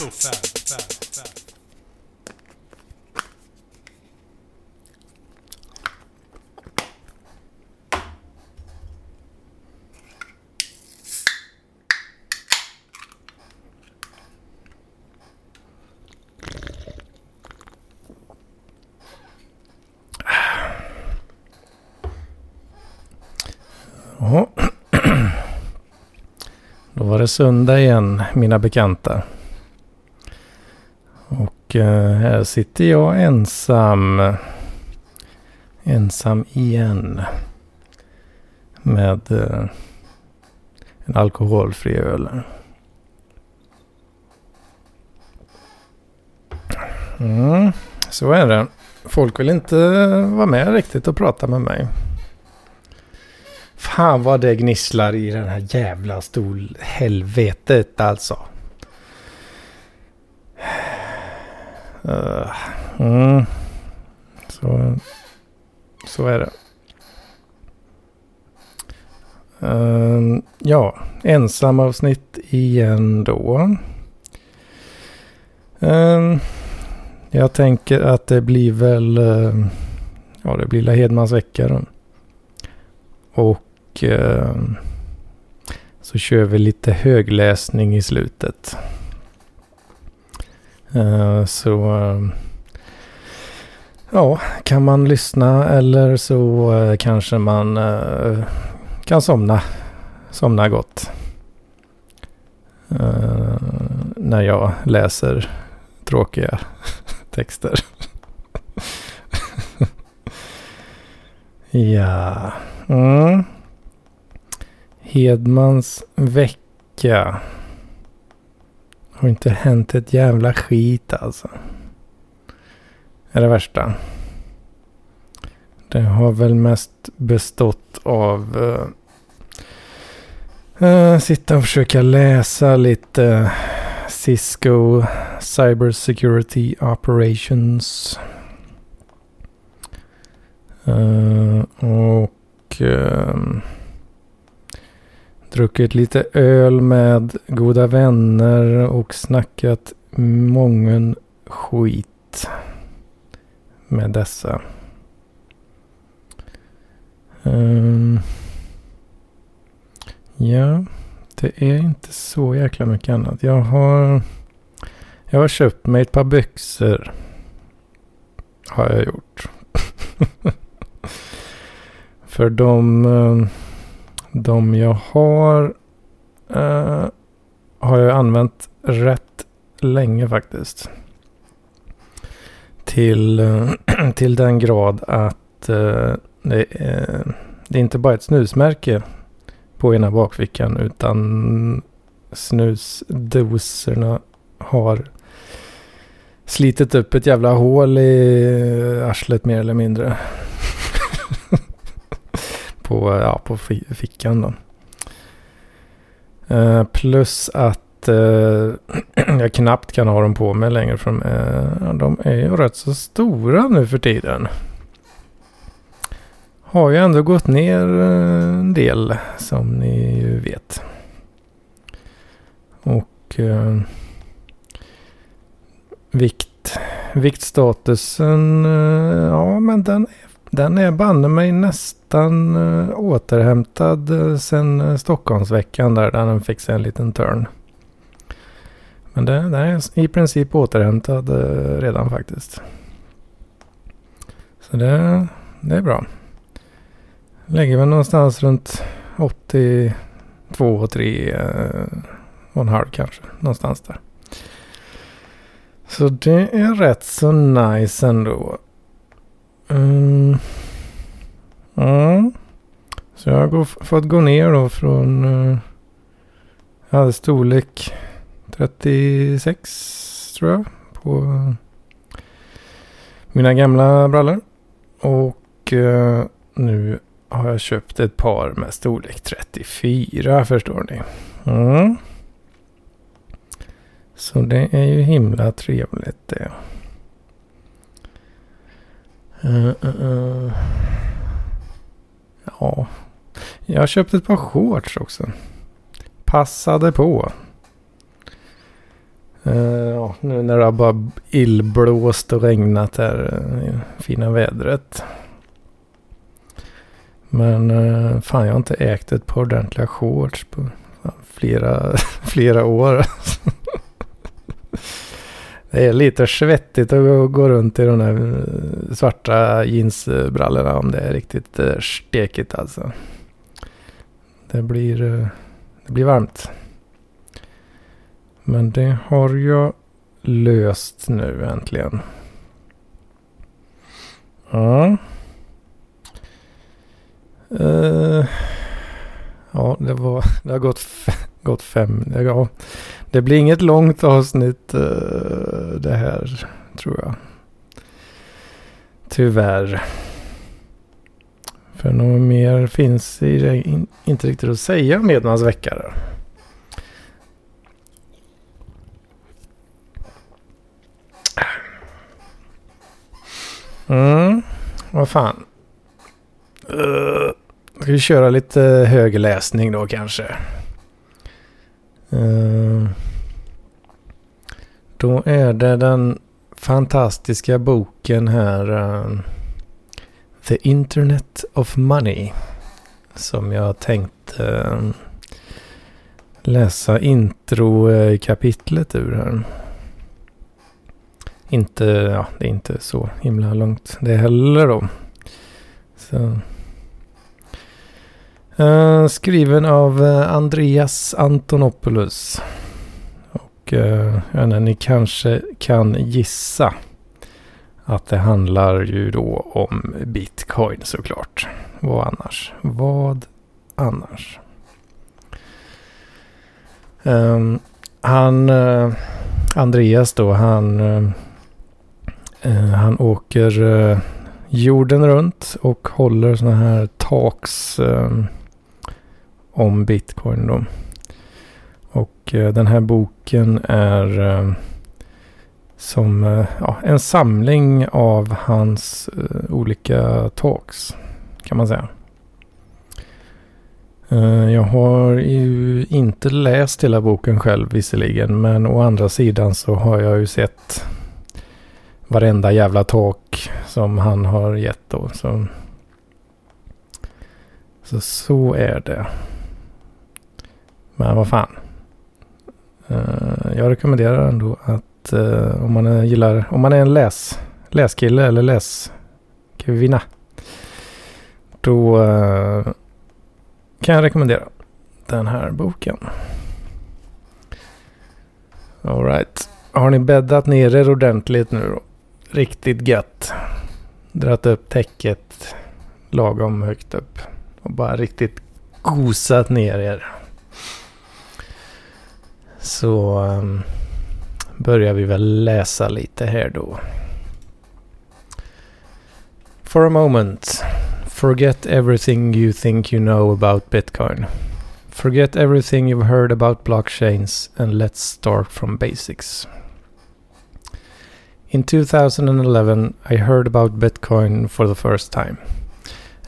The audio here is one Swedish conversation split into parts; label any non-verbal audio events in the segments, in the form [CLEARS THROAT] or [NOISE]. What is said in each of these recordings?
Ja. [CLEARS THROAT] Då var det söndag igen, mina bekanta. Eh, här sitter jag ensam. Ensam igen. Med eh, en alkoholfri öl. Mm, så är det. Folk vill inte vara med riktigt och prata med mig. Fan vad det gnisslar i den här jävla stolhelvetet alltså. Uh, mm. Så, så är det. Uh, ja, ensamavsnitt igen då. Uh, jag tänker att det blir väl... Uh, ja, det blir La Hedmans vecka då. Och eh, så kör vi lite högläsning i slutet. Eh, så ehm, ja, kan man lyssna eller så eh, kanske man eh, kan somna, somna gott. När jag läser tråkiga [LAUGHS] texter. [LAUGHS] ja. Mm. Hedmans vecka. Har inte hänt ett jävla skit alltså. Är det värsta. Det har väl mest bestått av uh, uh, sitta och försöka läsa lite eh, Cisco Cyber Security Operations. Uh, och druckit lite öl med goda vänner och snackat mången skit med dessa. Um, ja, det är inte så jäkla mycket annat. Jag har, jag har köpt mig ett par byxor. Har jag gjort. [LAUGHS] För de... Um, de jag har uh, har jag använt rätt länge faktiskt. Till, uh, [CLEARS THROAT] till den grad att uh, det, är, det är inte bara ett snusmärke på ena bakfickan utan snusdoserna har slitit upp ett jävla hål i arslet mer eller mindre på, ja, på fickan då. Uh, plus att uh, [CLEARS THROAT] jag knappt kan ha dem på mig längre. För de eh, är, de är ju rätt så stora nu för tiden. Har ju ändå gått ner en del som ni ju vet. Och uh, vikt, viktstatusen, ja men den är den är banne mig nästan eh, återhämtad eh, sen eh, Stockholmsveckan där, där den fick sig en liten törn. Men den är i princip återhämtad redan faktiskt. Så det, det är bra. Lägger väl någonstans runt 82, 3 och en halv kanske. Någonstans där. Så det är rätt så nice ändå. Um, ja. Så jag har fått gå ner då från... Uh, jag hade storlek 36 tror jag. På uh, mina gamla brallor. Och uh, nu har jag köpt ett par med storlek 34 förstår ni. Mm. Så det är ju himla trevligt det. Uh, uh, uh. Ja. Jag köpte ett par shorts också. Passade på. Uh, ja, nu när det har bara illblåst och regnat här i fina vädret. Men uh, fan jag har inte ägt ett par ordentliga shorts på flera, [LAUGHS] flera år det är lite svettigt att gå runt i de där eh, svarta jeansbrallorna om det är riktigt eh, stekigt alltså. Det blir, eh, det blir varmt. Men det har jag löst nu äntligen. Ja. Uh, ja, det, var, det har gått, gått fem. Ja, det blir inget långt avsnitt eh, det här, tror jag. Tyvärr. För något mer finns det inte riktigt att säga om Edmans vecka. Mm, vad fan. Uh, ska vi köra lite högläsning då kanske? Eh, då är det den fantastiska boken här. Eh, The Internet of Money. Som jag tänkte eh, läsa introkapitlet ur här. Inte, ja, det är inte så himla långt det heller då. Så. Uh, skriven av uh, Andreas Antonopoulos. Och eh, uh, inte, ni kanske kan gissa att det handlar ju då om bitcoin såklart. Vad annars? Vad annars? Um, han, Andreas då, han uh, han åker uh, jorden runt och håller sådana här talks uh, om bitcoin då. Och eh, den här boken är eh, som eh, ja, en samling av hans olika talks kan man säga. Jag har ju inte läst hela boken själv visserligen men å andra sidan så har jag ju sett varenda jävla talk som han har gett då. Så, så, så är det. Men vad fan. Eh, jag rekommenderar ändå att eh, om man gillar, om man är en läs, läskille eller läskvinna. Då eh, kan jag rekommendera den här boken. Alright. Har ni bäddat ner er ordentligt nu då? riktigt gött. Dratt upp täcket lagom högt upp. Och bara riktigt gosat ner er. Så um, börjar vi väl läsa lite här då. For a moment, forget everything you think you know about Bitcoin. Forget everything you've heard about blockchains and let's start from basics. In 2011, I heard about Bitcoin for the first time.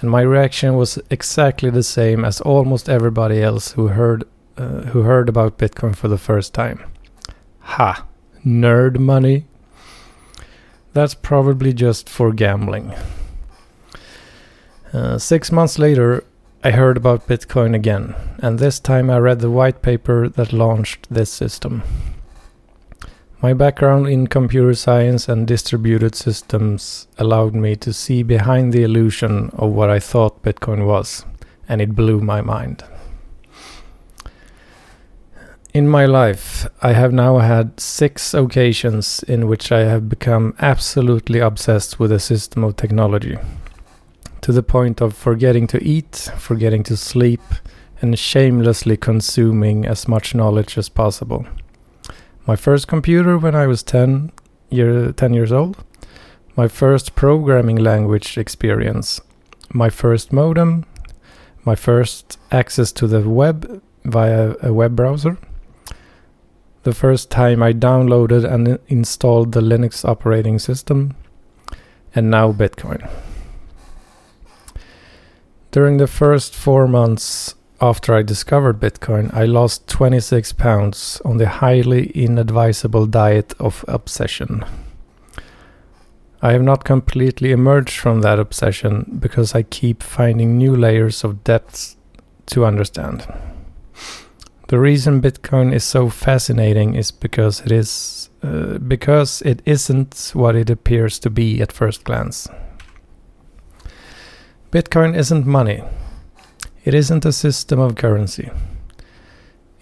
And my reaction was exactly the same as almost everybody else who heard uh, who heard about Bitcoin for the first time. Ha, nerd money. That's probably just for gambling. Uh, six months later, I heard about Bitcoin again, and this time I read the white paper that launched this system. My background in computer science and distributed systems allowed me to see behind the illusion of what I thought Bitcoin was, and it blew my mind. In my life, I have now had six occasions in which I have become absolutely obsessed with a system of technology, to the point of forgetting to eat, forgetting to sleep, and shamelessly consuming as much knowledge as possible. My first computer when I was 10, year, 10 years old, my first programming language experience, my first modem, my first access to the web via a web browser, the first time I downloaded and installed the Linux operating system, and now Bitcoin. During the first four months after I discovered Bitcoin, I lost 26 pounds on the highly inadvisable diet of obsession. I have not completely emerged from that obsession because I keep finding new layers of depths to understand. The reason Bitcoin is so fascinating is because it is uh, because it isn't what it appears to be at first glance. Bitcoin isn't money. It isn't a system of currency.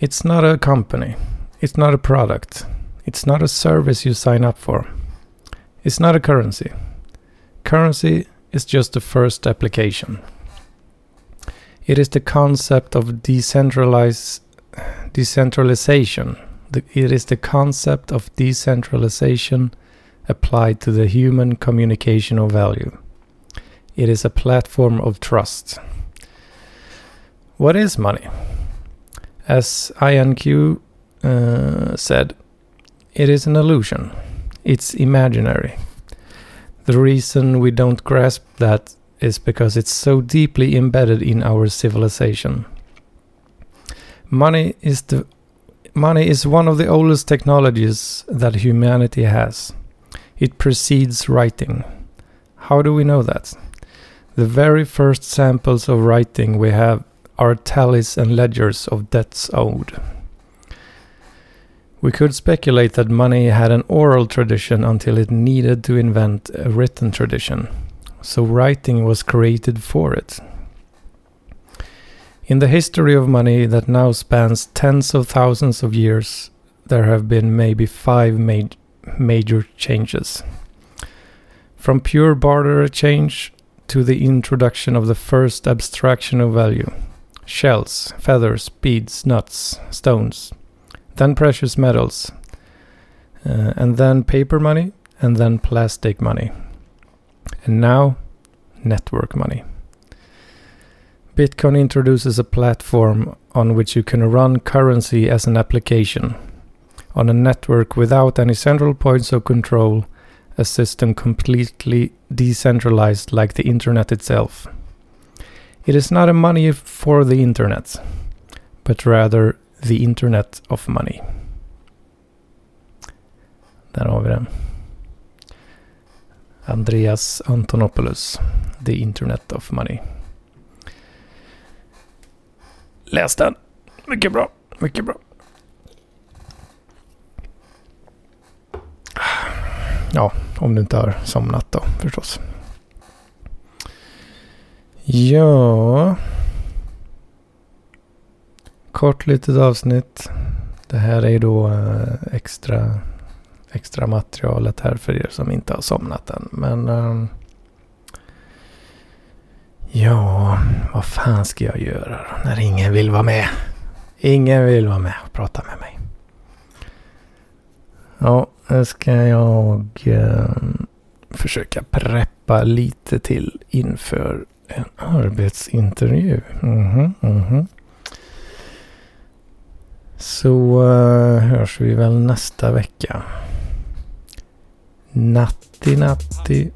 It's not a company. It's not a product. It's not a service you sign up for. It's not a currency. Currency is just the first application. It is the concept of decentralized decentralization. The, it is the concept of decentralization applied to the human communication of value. It is a platform of trust. What is money? As INQ uh, said, it is an illusion. It's imaginary. The reason we don't grasp that is because it's so deeply embedded in our civilization. Money is the money is one of the oldest technologies that humanity has. It precedes writing. How do we know that? The very first samples of writing we have are tallies and ledgers of debts owed. We could speculate that money had an oral tradition until it needed to invent a written tradition, so writing was created for it. In the history of money that now spans tens of thousands of years, there have been maybe five ma- major changes. From pure barter exchange to the introduction of the first abstraction of value, shells, feathers, beads, nuts, stones, then precious metals, uh, and then paper money, and then plastic money. And now, network money. Bitcoin introduces a platform on which you can run currency as an application on a network without any central points of control, a system completely decentralized like the internet itself. It is not a money for the internet, but rather the internet of money. Där har vi den. Andreas Antonopoulos, The Internet of Money. Läs den. Mycket bra. Mycket bra. Ja, om du inte har somnat då förstås. Ja. Kort litet avsnitt. Det här är ju då eh, extra, extra materialet här för er som inte har somnat än. Men um, ja, vad fan ska jag göra då när ingen vill vara med? Ingen vill vara med och prata med mig. Ja, nu ska jag eh, försöka preppa lite till inför en arbetsintervju. Mhm, mhm. Så eh, hörs vi väl nästa vecka. Natti natti.